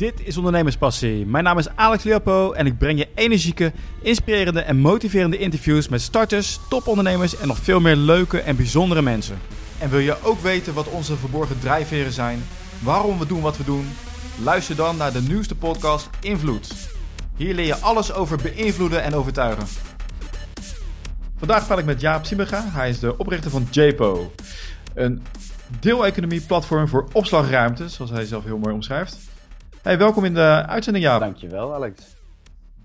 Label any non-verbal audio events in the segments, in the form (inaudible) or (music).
Dit is Ondernemerspassie. Mijn naam is Alex Leopo en ik breng je energieke, inspirerende en motiverende interviews met starters, topondernemers en nog veel meer leuke en bijzondere mensen. En wil je ook weten wat onze verborgen drijfveren zijn, waarom we doen wat we doen? Luister dan naar de nieuwste podcast Invloed. Hier leer je alles over beïnvloeden en overtuigen. Vandaag praat ik met Jaap Siemega. Hij is de oprichter van JPO. Een deeleconomie-platform voor opslagruimte, zoals hij zelf heel mooi omschrijft. Hey, welkom in de uitzending, Jaap. Dankjewel, Alex.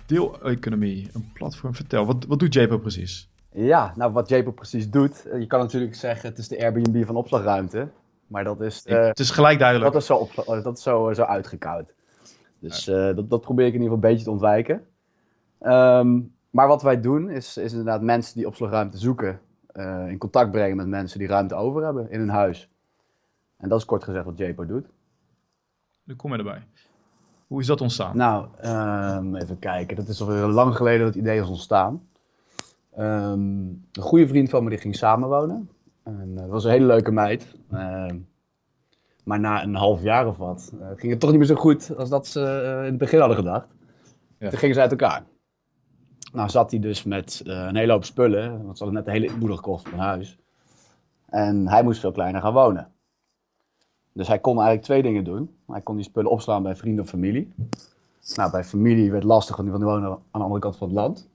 Deeleconomie, een platform. Vertel, wat, wat doet JPO precies? Ja, nou wat JPO precies doet, eh, je kan natuurlijk zeggen het is de Airbnb van opslagruimte. Maar dat is... Uh, het is gelijk duidelijk. Dat is zo, op, dat is zo, zo uitgekoud. Dus uh, dat, dat probeer ik in ieder geval een beetje te ontwijken. Um, maar wat wij doen is, is inderdaad mensen die opslagruimte zoeken, uh, in contact brengen met mensen die ruimte over hebben in hun huis. En dat is kort gezegd wat JPO doet. Nu kom je erbij. Hoe is dat ontstaan? Nou, um, even kijken. Dat is alweer lang geleden dat het idee is ontstaan. Um, een goede vriend van me die ging samenwonen. En uh, dat was een hele leuke meid. Uh, maar na een half jaar of wat uh, ging het toch niet meer zo goed als dat ze uh, in het begin hadden gedacht. Ja. Toen gingen ze uit elkaar. Nou zat hij dus met een hele hoop spullen, want ze hadden net de hele inboedel gekocht van huis. En hij moest veel kleiner gaan wonen. Dus hij kon eigenlijk twee dingen doen. Hij kon die spullen opslaan bij vrienden of familie. Nou, bij familie werd het lastig, want die wonen aan de andere kant van het land.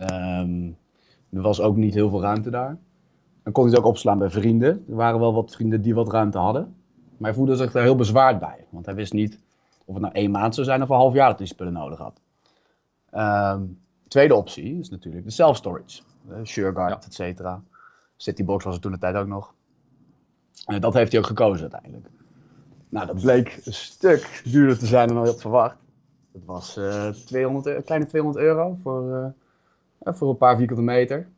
Um, er was ook niet heel veel ruimte daar. Dan kon hij het ook opslaan bij vrienden. Er waren wel wat vrienden die wat ruimte hadden. Maar hij voelde zich daar heel bezwaard bij. Want hij wist niet of het nou één maand zou zijn of een half jaar dat hij spullen nodig had. Um, tweede optie is natuurlijk de self-storage. Uh, SureGuard, ja. et cetera. Citybox was er toen de tijd ook nog. En dat heeft hij ook gekozen uiteindelijk. Nou, dat bleek een stuk duurder te zijn dan hij had verwacht. Het was uh, 200, een kleine 200 euro voor, uh, voor een paar vierkante meter.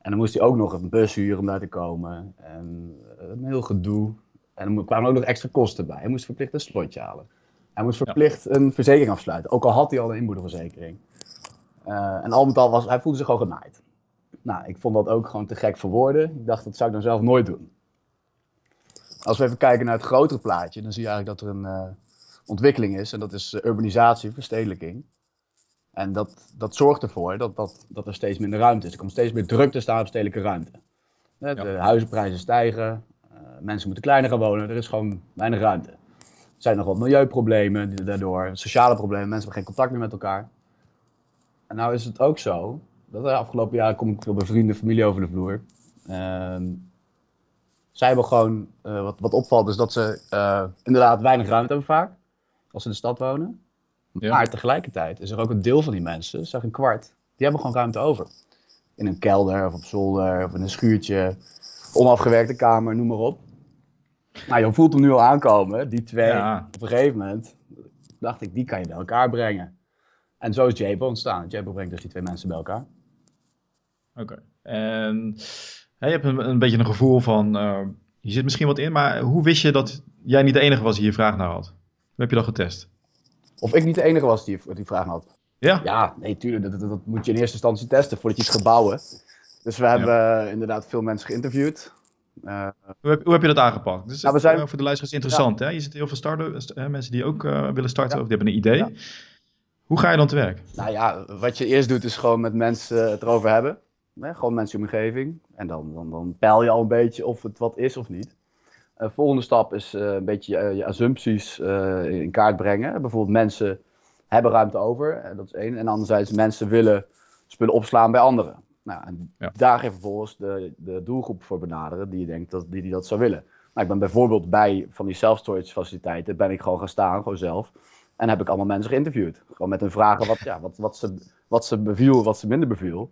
En dan moest hij ook nog een bus huren om daar te komen. En een heel gedoe. En er kwamen ook nog extra kosten bij. Hij moest verplicht een slotje halen. Hij moest verplicht ja. een verzekering afsluiten. Ook al had hij al een inboedelverzekering. Uh, en al met al was hij voelde zich gewoon genaaid. Nou, ik vond dat ook gewoon te gek voor woorden. Ik dacht, dat zou ik dan zelf nooit doen. Als we even kijken naar het grotere plaatje, dan zie je eigenlijk dat er een uh, ontwikkeling is. En dat is uh, urbanisatie, verstedelijking. En dat, dat zorgt ervoor dat, dat, dat er steeds minder ruimte is. Er komt steeds meer druk te staan op stedelijke ruimte. De ja. huizenprijzen stijgen, uh, mensen moeten kleiner gaan wonen, er is gewoon weinig ruimte. Er zijn nog wat milieuproblemen daardoor, sociale problemen, mensen hebben geen contact meer met elkaar. En nou is het ook zo, dat de afgelopen jaren kom ik veel bij vrienden en familie over de vloer. Uh, zij hebben gewoon, uh, wat, wat opvalt is dat ze uh, inderdaad weinig ruimte hebben vaak, als ze in de stad wonen. Ja. Maar tegelijkertijd is er ook een deel van die mensen, zeg een kwart, die hebben gewoon ruimte over. In een kelder of op zolder of in een schuurtje, onafgewerkte kamer, noem maar op. Nou, je voelt hem nu al aankomen, die twee. Ja. Op een gegeven moment dacht ik, die kan je bij elkaar brengen. En zo is Japo ontstaan. Japo brengt dus die twee mensen bij elkaar. Oké. Okay. En je hebt een, een, beetje een gevoel van, uh, hier zit misschien wat in, maar hoe wist je dat jij niet de enige was die hier vraag naar had? Hoe heb je dat getest? Of ik niet de enige was die die vraag had? Ja? Ja, nee, tuurlijk. Dat, dat, dat, moet je in eerste instantie testen voordat je iets gaat bouwen. Dus we hebben ja. uh, inderdaad veel mensen geïnterviewd. Uh, hoe, heb, hoe, heb, je dat aangepakt? Dus nou, we zijn... voor de luisteraars interessant. Ja. Hè? Je zit heel veel starten, uh, mensen die ook willen starten ja. of die hebben een idee. Hoe ga je dan te werk? Nou ja, wat je eerst doet is gewoon met mensen het erover hebben. Nee, gewoon mensen in je omgeving. En dan, dan, dan peil je al een beetje of het wat is of niet. Uh, volgende stap is uh, een beetje uh, je assumpties in kaart brengen. Bijvoorbeeld mensen hebben ruimte over, dat is één. En anderzijds mensen willen spullen opslaan bij anderen. Nou, en ja. daar even vervolgens de, de doelgroep voor benaderen die je denkt dat die, die dat zou willen. Nou, ik ben bijvoorbeeld bij van die self-storage faciliteiten, ben ik gewoon gaan staan, gewoon zelf. En heb ik allemaal mensen geïnterviewd. Gewoon met hun vragen wat, ja, wat, wat, ze, wat ze beviel, wat ze minder beviel.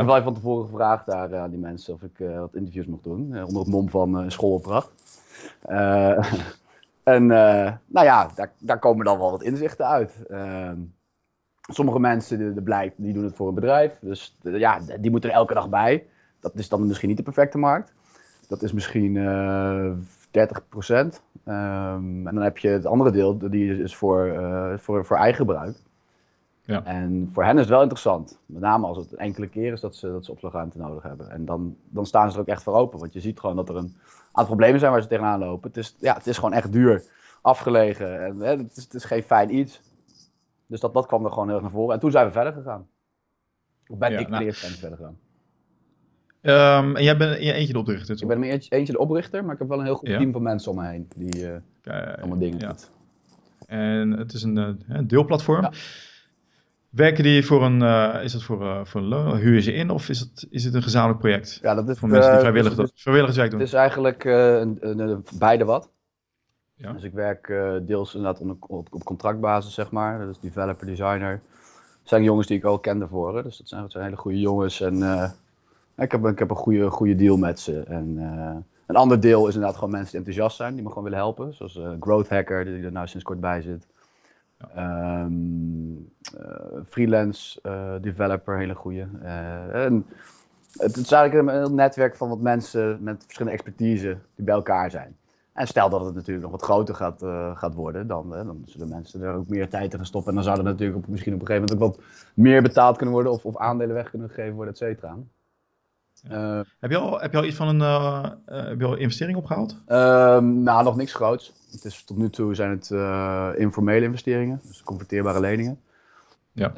Ik heb van tevoren gevraagd daar aan die mensen of ik uh, wat interviews mocht doen. Uh, onder het mom van schoolopdracht. (laughs) en nou ja, daar, daar komen dan wel wat inzichten uit. Ehm, sommige mensen, de, die doen het voor een bedrijf. Dus ja, die moeten er elke dag bij. Dat is dan misschien niet de perfecte markt. Dat is misschien 30 procent. Um, en dan heb je het andere deel, die is voor, voor, voor eigen gebruik. Ja. En voor hen is het wel interessant. Met name als het enkele keer is dat ze, dat ze opslagruimte nodig hebben. En dan, dan staan ze er ook echt voor open. Want je ziet gewoon dat er een aantal problemen zijn waar ze tegenaan lopen. Het is, ja, het is gewoon echt duur afgelegen. En, hè, het, is, het is geen fijn iets. Dus dat, dat kwam er gewoon heel erg naar voren. En toen zijn we verder gegaan. Of ben Ja, ik nou- zijn we verder gegaan. Ehm, en jij bent in je eentje de oprichter, Ik ben eentje, eentje de oprichter, maar ik heb wel een heel goed Ja. team van mensen om me heen. Die eh, allemaal dingen ja. doet. En het is een, eh, een deelplatform. Ja. Werken die voor een, eh, is dat voor, eh, voor een loon? Huur je ze in of is het, is het een gezamenlijk project? Ja, dat is Voor mensen die eh, vrijwillig, dus- vrijwilligerswerk doen. Het is eigenlijk een, een, een- beide wat. Ja. Dus ik werk deels inderdaad op, op contractbasis, zeg maar. Dus developer, designer. Het zijn jongens die ik al ken daarvoor. Dus dat zijn, dat zijn hele goede jongens. En ik, heb, ik heb een goede, goede deal met ze. En een ander deel is inderdaad gewoon mensen die enthousiast zijn. Die me gewoon willen helpen. Zoals eh Growth Hacker, die er nou sinds kort bij zit. Ehm, eh, freelance eh, developer, hele goede. Eh, en het is eigenlijk een, een netwerk van wat mensen met verschillende expertise die bij elkaar zijn. En stel dat het natuurlijk nog wat groter gaat, gaat worden, dan, dan zullen mensen er ook meer tijd in gaan stoppen. En dan zou er natuurlijk op, misschien op een gegeven moment ook wat meer betaald kunnen worden of, of aandelen weg kunnen gegeven worden, et cetera. Eh, Heb, je al, heb je al iets van een eh, heb je al investering opgehaald? Ehm, nou, nog niks groots. Het is, tot nu toe zijn het informele investeringen, dus converteerbare leningen. Ja.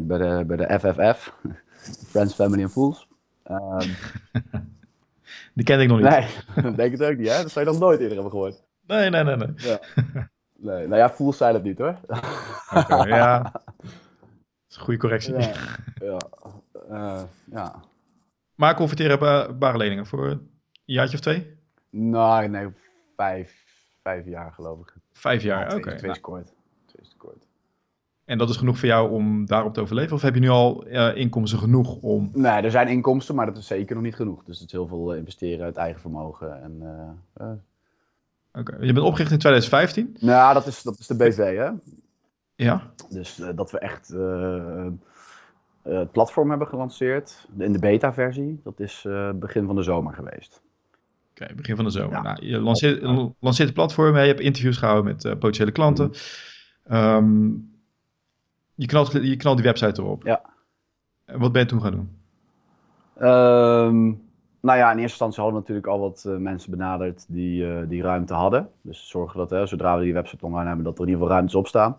Bij, de, bij de FFF, (laughs) Friends, Family and Fools. Ehm, (laughs) Die kende ik nog niet. nee, (laughs) dat denk ik het ook niet, hè? Dat zou je nog nooit eerder hebben gehoord. nee, nee, nee. nee. Ja. Nee, nou ja, Fools zijn het niet hoor. Ja. Dat is een goede correctie. Ja, ja. Ja. Maar converteerbare leningen voor een jaartje of twee? Nou, nee, vijf, vijf jaar geloof ik. Vijf jaar, Ja, oké. twee, twee Nou, is kort. Twee is kort. en dat is genoeg voor jou om daarop te overleven? Of heb je nu al eh, inkomsten genoeg om... Nee, er zijn inkomsten, maar dat is zeker nog niet genoeg. Dus het is heel veel eh, investeren uit eigen vermogen. En. Oké, Je bent opgericht in 2015? Nou, dat is, dat is de BV, hè? Ja. Dus dat we echt het platform hebben gelanceerd. In de beta-versie. Dat is eh, begin van de zomer geweest. Oké, begin van de zomer. Ja. Nou, je lanceert, lanceert het platform, je hebt interviews gehouden met eh, potentiële klanten. Ehm, je, knalt, je knalt die website erop. Ja. En wat ben je toen gaan doen? Ehm, nou ja, in eerste instantie hadden we natuurlijk al wat eh, mensen benaderd die, eh, die ruimte hadden. Dus zorgen dat hè, zodra we die website online hebben, dat er in ieder geval ruimtes op staan.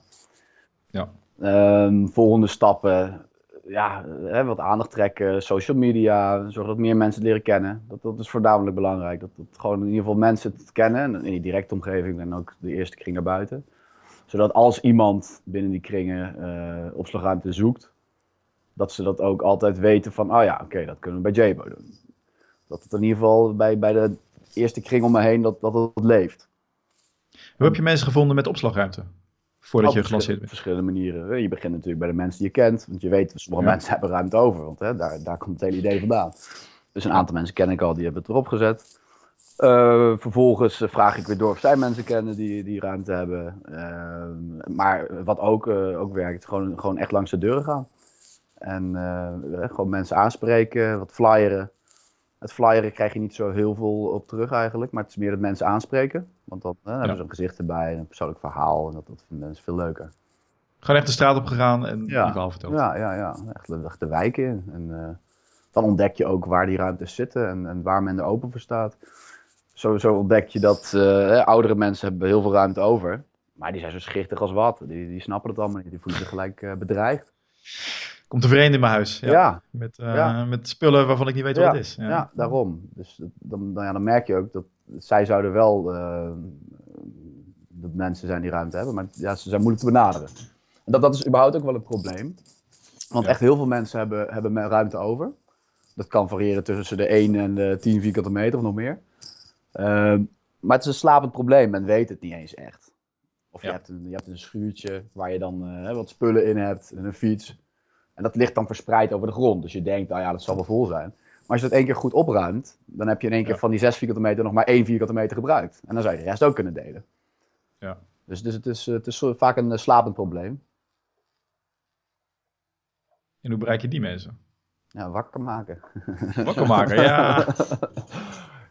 Ja. Ehm, volgende stappen, ja, hè, wat aandacht trekken, social media, zorgen dat meer mensen leren kennen. Dat, dat is voornamelijk belangrijk. Dat, dat gewoon in ieder geval mensen het kennen, en in die directe omgeving en ook de eerste kring daarbuiten. Zodat als iemand binnen die kringen eh, opslagruimte zoekt, dat ze dat ook altijd weten van, oh ja, oké, dat kunnen we bij Jabo doen. Dat het in ieder geval bij, bij de eerste kring om me heen, dat, dat het leeft. Hoe heb je mensen gevonden met opslagruimte? Voordat Op je gelanceerd bent. verschillende manieren. Je begint natuurlijk bij de mensen die je kent, want je weet, sommige Ja. mensen hebben ruimte over, want hè, daar, daar komt het hele idee vandaan. Dus een aantal mensen ken ik al, die hebben het erop gezet. Eh, vervolgens eh, vraag ik weer door of zij mensen kennen die, die ruimte hebben. Eh, maar wat ook, eh, ook werkt, gewoon, gewoon echt langs de deuren gaan. En eh, eh, gewoon mensen aanspreken, wat flyeren. Het flyeren krijg je niet zo heel veel op terug eigenlijk, maar het is meer dat mensen aanspreken. Want dan, hebben ze een gezicht erbij, een persoonlijk verhaal en dat, dat vinden mensen veel leuker. Gewoon echt de straat op gegaan en Ja. die verhaal verteld. Ja, ja, ja. Echt, de- echt de wijk in. En eh, dan ontdek je ook waar die ruimtes zitten en, en waar men er open voor staat. Sowieso ontdek je dat eh, oudere mensen hebben heel veel ruimte over. Maar die zijn zo schichtig als wat. Die, die snappen het allemaal niet. Die voelen zich gelijk eh, bedreigd. Komt een vreemde in mijn huis. Ja. Ja, Met, eh, Ja. met spullen waarvan ik niet weet wat het is. ja. daarom. Dus dan, dan, ja, dan merk je ook dat zij zouden wel eh, dat mensen zijn die ruimte hebben. Maar ja, ze zijn moeilijk te benaderen. En dat, dat is überhaupt ook wel een probleem. Want echt heel veel mensen hebben, hebben ruimte over. Dat kan variëren tussen de 1 en de 10 vierkante meter of nog meer. Ehm, maar het is een slapend probleem. Men weet het niet eens echt. Of je, hebt een, je hebt een schuurtje waar je dan eh, wat spullen in hebt en een fiets. En dat ligt dan verspreid over de grond. Dus je denkt, nou ja, dat zal wel vol zijn. Maar als je dat één keer goed opruimt, dan heb je in één keer Ja. van die 6 vierkante meter nog maar één vierkante meter gebruikt. En dan zou je de rest ook kunnen delen. Ja. Dus, dus het, is, het is vaak een eh, slapend probleem. En hoe bereik je die mensen? Ja, wakker maken. (laughs) Wakker maken, ja.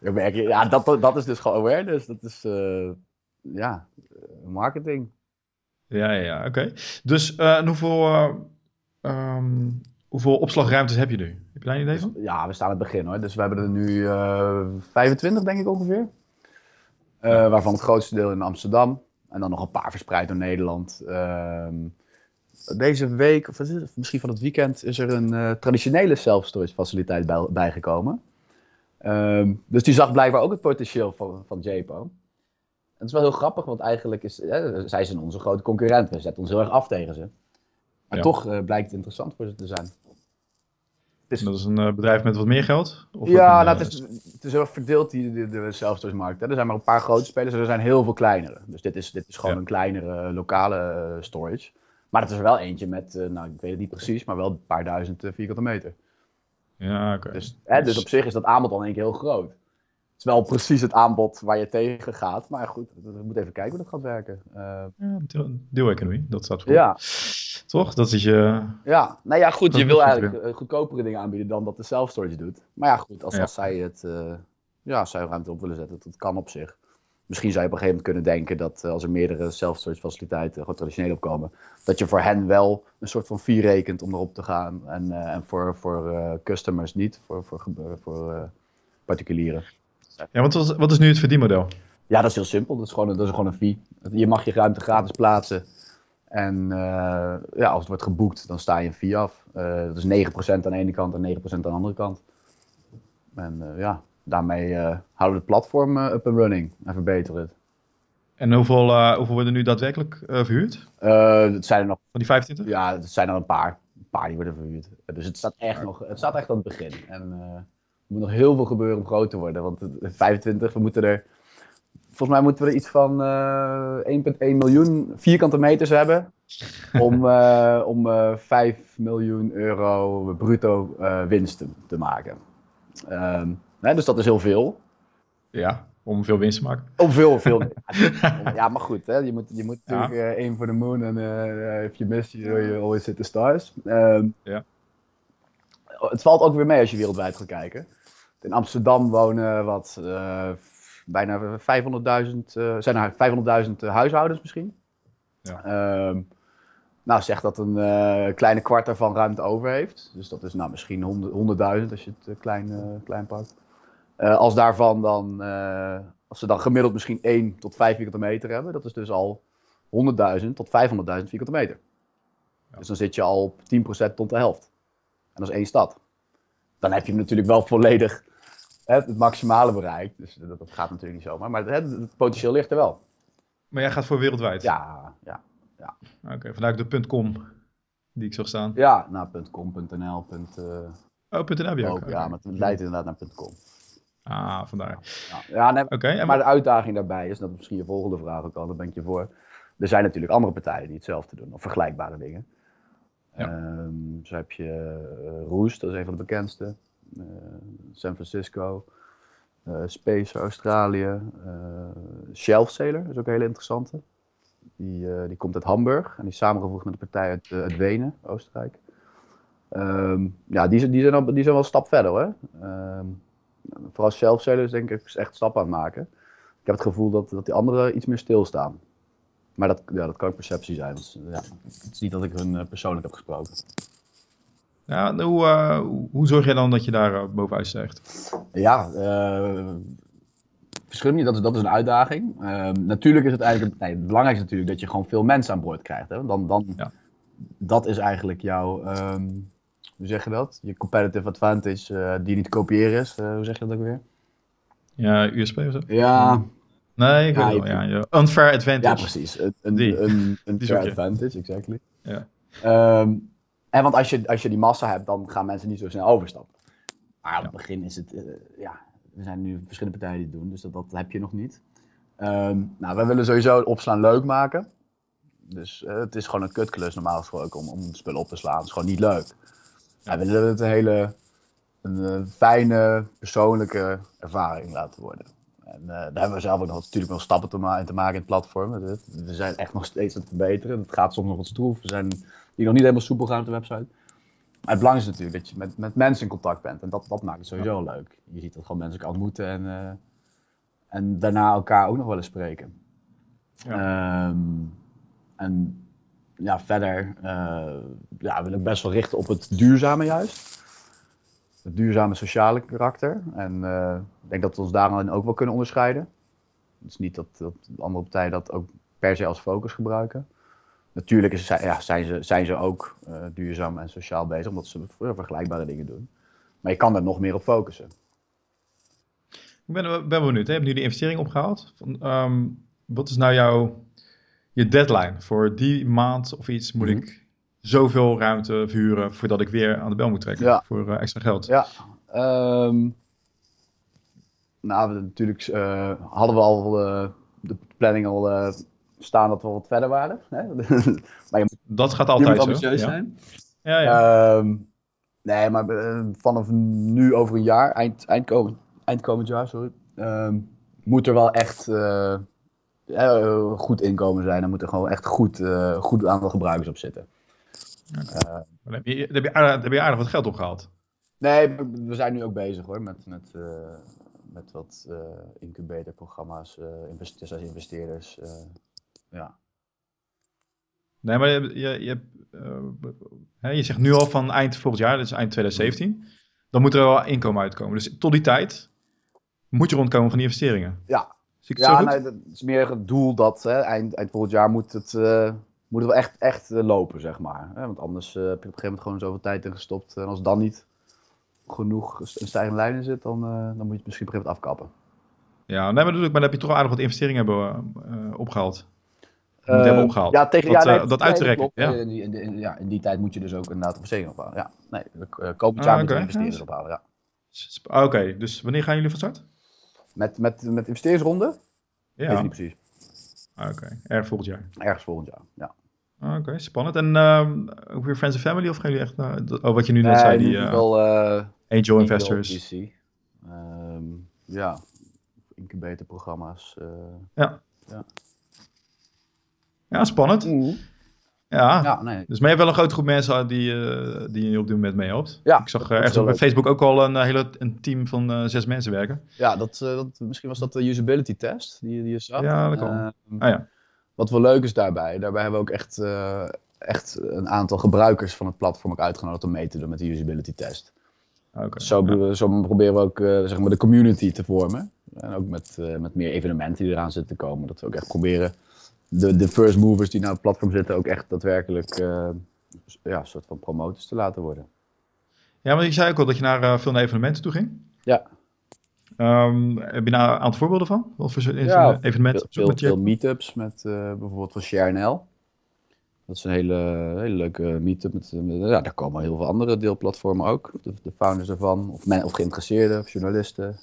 (laughs) Ja, dat, dat is dus gewoon awareness. Dat is, eh, ja, eh, marketing. Ja, ja, ja, oké. Dus hoeveel, ehm, hoeveel opslagruimtes heb je nu? Heb je daar een idee van? Ja, we staan aan het begin hoor. Dus we hebben er nu eh 25 denk ik ongeveer. Eh. Waarvan het grootste deel in Amsterdam. En dan nog een paar verspreid door Nederland. Ehm, deze week, of misschien van het weekend, is er een eh, traditionele self-storage faciliteit bij, bijgekomen. Ehm, dus die zag blijkbaar ook het potentieel van, van JPO. En het is wel heel grappig, want eigenlijk is, zij zijn onze grote concurrent. We zetten ons heel erg af tegen ze. Maar Ja. toch eh, blijkt het interessant voor ze te zijn. Het is, Dat is een eh, bedrijf met wat meer geld? Of ja, een, nou, eh, het, is, het is heel erg verdeeld, die, de, de markt. Er zijn maar een paar grote spelers en er zijn heel veel kleinere. Dus dit is, dit is gewoon Ja. een kleinere lokale storage. Maar het is er wel eentje met, nou, ik weet het niet precies, maar wel een paar duizend vierkante meter. Ja, oké. Dus, hè, dus op zich is dat aanbod al in één keer heel groot. Het is wel precies het aanbod waar je tegen gaat. Maar goed, we moeten even kijken hoe dat gaat werken. Eh, Ja, deel- deeleconomie, dat staat voor. ja, Toch? Dat is je... ja, nou ja, goed. Dat Je wil eigenlijk eh, goedkopere dingen aanbieden dan dat de self-storage doet. Maar ja, goed, als, Ja. als zij het, eh, ja, zij ruimte op willen zetten, dat kan op zich. Misschien zou je op een gegeven moment kunnen denken dat als er meerdere self-storage faciliteiten, gewoon traditioneel opkomen, dat je voor hen wel een soort van fee rekent om erop te gaan. En, en voor, voor customers niet, voor, voor, voor particulieren. Ja, want wat, wat is nu het verdienmodel? Ja, dat is heel simpel. Dat is gewoon, een- dat is gewoon een fee. Je mag je ruimte gratis plaatsen. En eh, ja, als het wordt geboekt, dan sta je een fee af. Eh, dat is 9% aan de ene kant en 9% aan de andere kant. En eh, ja, daarmee eh, houden we het platform eh, up and running en verbeteren het. En hoeveel, eh, hoeveel worden nu daadwerkelijk verhuurd? Eh, het zijn er nog, Van die 25? ja, het zijn er een paar. Een paar die worden verhuurd. Dus het staat echt nog, het staat echt aan het begin. En moet nog heel veel gebeuren om groot te worden. Want het- 25, we moeten er, volgens mij moeten we er iets van eh 1,1 miljoen vierkante meters hebben. om (laughs) eh, om eh 5 miljoen euro bruto winst te, te maken. Ehm, hè, dus dat is heel veel. Ja, om veel winst te maken. Om veel, veel. (laughs) ja, maar goed, hè? Je, moet, je moet natuurlijk aim for the moon en if you miss, you, you always hit the stars. Ehm, Ja. Het valt ook weer mee als je wereldwijd gaat kijken. In Amsterdam wonen wat eh, bijna 500.000, eh, zijn er 500.000 huishoudens misschien. Ja. Ehm, nou, zeg dat een eh, kleine kwart daarvan ruimte over heeft. Dus dat is nou misschien 100 100.000 als je het eh, klein, eh, klein pakt. Eh, als daarvan dan, eh, als ze dan gemiddeld misschien 1 tot 5 vierkante meter hebben, dat is dus al 100.000 tot 500.000 vierkante meter. Ja. Dus dan zit je al op 10% tot de helft. En dat is één stad. Dan heb je natuurlijk wel volledig hè, het maximale bereikt. Dus dat, dat gaat natuurlijk niet zomaar. Maar het, het potentieel ligt er wel. Maar jij gaat voor wereldwijd? Ja, ja. Oké, vandaar ook de .com die ik zag staan. Ja, nou, .com, .nl, punt, eh, Oh, .nl heb je ook. Oké. ja, maar het leidt inderdaad naar .com. Ah, vandaar. Ja, ja nee, Oké, maar de uitdaging daarbij is, dat is misschien je volgende vraag ook al, daar ben ik je voor. Er zijn natuurlijk andere partijen die hetzelfde doen, of vergelijkbare dingen. Ehm, zo heb je eh, Roest, dat is een van de bekendste. Eh, San Francisco. eh, Space Australië. Shelf Sailor is ook een hele interessante. Die, die komt uit Hamburg en die is samengevoegd met een partij uit, uit Wenen, Oostenrijk. Ehm, ja, die, die, zijn al, die zijn wel een stap verder hoor. Ehm, vooral is denk ik echt stap aan het maken. Ik heb het gevoel dat, dat die anderen iets meer stilstaan. Maar dat, ja, dat kan ook perceptie zijn. Dus, ja, het is niet dat ik hun eh, persoonlijk heb gesproken. Ja, hoe, eh, hoe- zorg jij dan dat je daar eh, bovenuit stijgt? Ja, eh verschil niet, dat is, dat is een uitdaging. Ehm, natuurlijk is het eigenlijk, nee, het belangrijkste natuurlijk dat je gewoon veel mensen aan boord krijgt. Hè? Dan, dan, Ja. Dat is eigenlijk jouw, ehm, hoe zeg je dat? Je competitive advantage eh, die niet te kopiëren is. Eh, hoe zeg je dat ook weer? Ja, USP of zo? Ja, Nee, ik weet Ja, het Ja, unfair advantage. ja precies. Een, een, Die. een, (laughs) fair advantage, exactly. Ja. Ehm, en want als je, als je die massa hebt, dan gaan mensen niet zo snel overstappen. Maar op het begin is het, eh, ja, er zijn nu verschillende partijen die het doen, dus dat, dat heb je nog niet. Ehm, nou, wij willen sowieso opslaan leuk maken. Dus eh, het is gewoon een kutklus normaal gesproken om, om spullen op te slaan. Het is gewoon niet leuk. Wij willen het een hele een, eh, fijne, persoonlijke ervaring laten worden. En eh, daar hebben we zelf ook nog natuurlijk nog stappen te, ma- te maken in het platform. We zijn echt nog steeds aan het verbeteren. Het gaat soms nog wat stroef. We zijn die nog niet helemaal soepel gaan op de website. Maar het belangrijkste is natuurlijk dat je met, met mensen in contact bent. En dat, dat maakt het sowieso leuk. Je ziet dat gewoon mensen elkaar ontmoeten en, eh, en daarna elkaar ook nog wel eens spreken. Ehm, en ja, verder eh, ja, wil ik best wel richten op het duurzame juist. Het duurzame sociale karakter. En eh, ik denk dat we ons daarin ook wel kunnen onderscheiden. Het is niet dat, dat andere partijen dat ook per se als focus gebruiken. Natuurlijk is, ja, zijn, ze, zijn ze ook uh, duurzaam en sociaal bezig, omdat ze vergelijkbare dingen doen. Maar je kan er nog meer op focussen. Ik ben, ben benieuwd. Hè? Hebben jullie investering opgehaald? Van, um, wat is nou jouw je deadline? Voor die maand of iets moet mm -hmm. ik zoveel ruimte verhuren voordat ik weer aan de bel moet trekken ja. voor uh, extra geld? Ja, um, nou, we, natuurlijk uh, hadden we al uh, de planning al staan dat we wat verder waren. Hè? (laughs) maar dat gaat altijd ambitieus zo. zijn. Ja, ja. Um, nee, maar vanaf nu over een jaar, eind, eind, komend, eind komend jaar, sorry, um, moet er wel echt goed inkomen zijn. Er moet er gewoon echt goed, goed aantal gebruikers op zitten. Okay. dan, heb je, heb je aardig, heb je aardig wat geld opgehaald. Nee, we zijn nu ook bezig hoor, met, met, met wat incubatorprogramma's, investeerders als investeerders. ja. Nee, maar je, je, je, uh, je zegt nu al van eind volgend jaar, dus eind 2017. Dan moet er wel inkomen uitkomen. Dus tot die tijd moet je rondkomen van die investeringen. Ja, Zie ik het ja zo goed? nee, is meer het doel dat hè, eind, eind volgend jaar moet het, uh, moet het wel echt, echt uh, lopen, zeg maar. Want anders uh, heb je op een gegeven moment gewoon zoveel tijd in gestopt. En als dan niet genoeg een stijgende lijn in zit, dan, dan moet je het misschien op een gegeven moment afkappen. Ja, nee, maar, natuurlijk, maar dan heb je toch aardig wat investeringen hebben opgehaald. Moet hebben opgehaald. Ja, tegen dat, ja, nee, uh, dat nee, uit te rekken. Ja. In, ja, in die tijd moet je dus ook inderdaad een verzekering ophalen. Ja, nee, komend jaar Ah, we oké. investeerders ophalen. Ja. Ah, Oké, dus wanneer gaan jullie van start? Met, met, met investeersronde? Weet Ja, niet precies. Oké. Erg volgend jaar. Ergens volgend jaar. Ja. Oké, spannend. En ehm, ook weer Friends and Family of gaan jullie echt naar... Oh, wat je nu net Nee, zei, die eh, wel, eh, angel investors. Ehm, ja, incubatorprogramma's. eh. Ja, spannend. Ja. Ja, nee. Dus maar je hebt wel een grote groep mensen die, eh, die je op dit moment meehelpt. Ja, Ik zag is ergens op leuk. Facebook ook al een, eh, hele, een team van eh, zes mensen werken. Ja, dat, eh, dat, misschien was dat de usability test die, die je zag. Ja, dat kan. Ehm, Ah ja, Wat wel leuk is daarbij, daarbij hebben we ook echt, eh, echt een aantal gebruikers van het platform ook uitgenodigd om mee te doen met de usability test. Ah. Zo, Ja. zo proberen we ook eh, zeg maar de community te vormen. En ook met, eh, met meer evenementen die eraan zitten te komen. Dat we ook echt proberen de, de first movers die naar het platform zitten ook echt daadwerkelijk eh, ja, een soort van promotors te laten worden. Ja, maar je zei ook al dat je naar eh, veel naar evenementen toe ging. Ja. Ehm, heb je daar een aantal voorbeelden van? Wat voor Ja, evenementen? Veel, veel, veel meetups met eh, bijvoorbeeld van ShareNL. Dat is een hele, hele leuke meetup. Met, met- ja, daar komen heel veel andere deelplatformen ook. De, de founders ervan, of, men, of geïnteresseerden, of journalisten.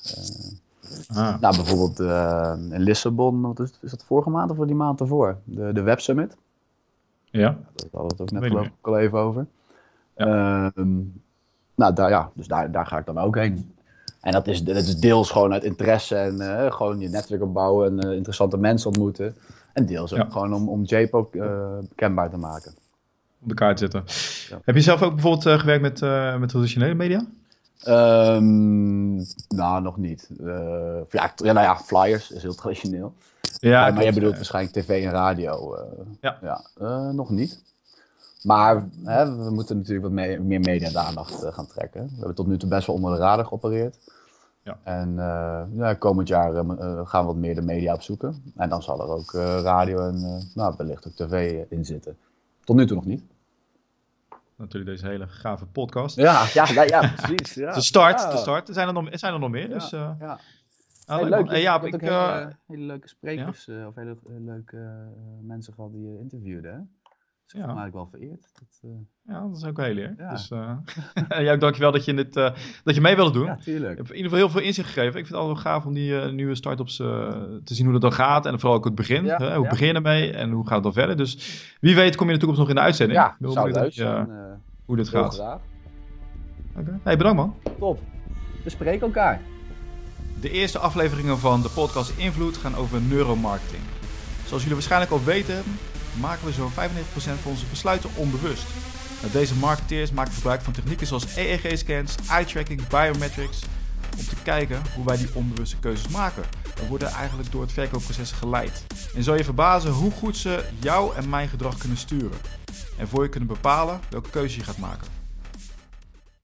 Ah, nou, bijvoorbeeld eh, in Lissabon, wat is, is dat vorige maand of die maand ervoor? De, de Web Summit. ja. Daar hadden we het ook net geloof ik al even over. Ehm, nou, daar, ja, dus daar, daar ga ik dan ook heen. En dat is, dat is deels gewoon uit interesse en eh, gewoon je netwerk opbouwen en eh, interessante mensen ontmoeten. En deels ook Ja. gewoon om, om JPO kenbaar te maken. op de kaart zetten. Ja. Heb je zelf ook bijvoorbeeld gewerkt met, met traditionele media? Ehm, nou, nog niet. Eh, ja, ja, nou ja, flyers is heel traditioneel. Ja, maar, klopt. bedoelt waarschijnlijk tv en radio. eh, Ja. eh, nog niet. Maar hè, we moeten natuurlijk wat me- meer media-aandacht gaan trekken. We hebben tot nu toe best wel onder de radar geopereerd. Ja. En ja, komend jaar gaan we wat meer de media opzoeken. En dan zal er ook radio en nou, wellicht ook tv in zitten. Tot nu toe nog niet. Natuurlijk deze hele gave podcast. Ja, ja, ja, ja precies. (laughs) Ja. De start, Ja. de start. Er zijn er nog, er zijn er nog meer, dus... eh, Ja. ah, leuk. Eh, ja, ik, ook eh, hele, hele leuke sprekers of hele, hele leuke eh, mensen gehad die je interviewde. Hè? Dus ik Ja. me eigenlijk wel vereerd. Dat, eh, ja, dat is ook een hele eer. Ja. Dus, eh en jij ook dankjewel dat je, dit, eh, dat je mee wilde doen. ja, tuurlijk. Je hebt in ieder geval heel veel inzicht gegeven. Ik vind het altijd wel gaaf om die eh, nieuwe start-ups eh, te zien hoe dat dan gaat. En vooral ook het begin. Ja, hè? Hoe ja. begin je ermee en hoe gaat het dan verder? Dus wie weet kom je in de toekomst nog in de uitzending. Ja, Ik ben zou leuk zijn. eh, hoe dit heel gaat. Hey, bedankt man. Top. We spreken elkaar. De eerste afleveringen van de podcast Invloed gaan over neuromarketing. Zoals jullie waarschijnlijk al weten, maken we zo'n 95% van onze besluiten onbewust. Nou, deze marketeers maken gebruik van technieken zoals EEG-scans, eye-tracking, biometrics, om te kijken hoe wij die onbewuste keuzes maken. We worden eigenlijk door het verkoopproces geleid. En zal je verbazen hoe goed ze jou en mijn gedrag kunnen sturen. En voor je kunnen bepalen welke keuze je gaat maken.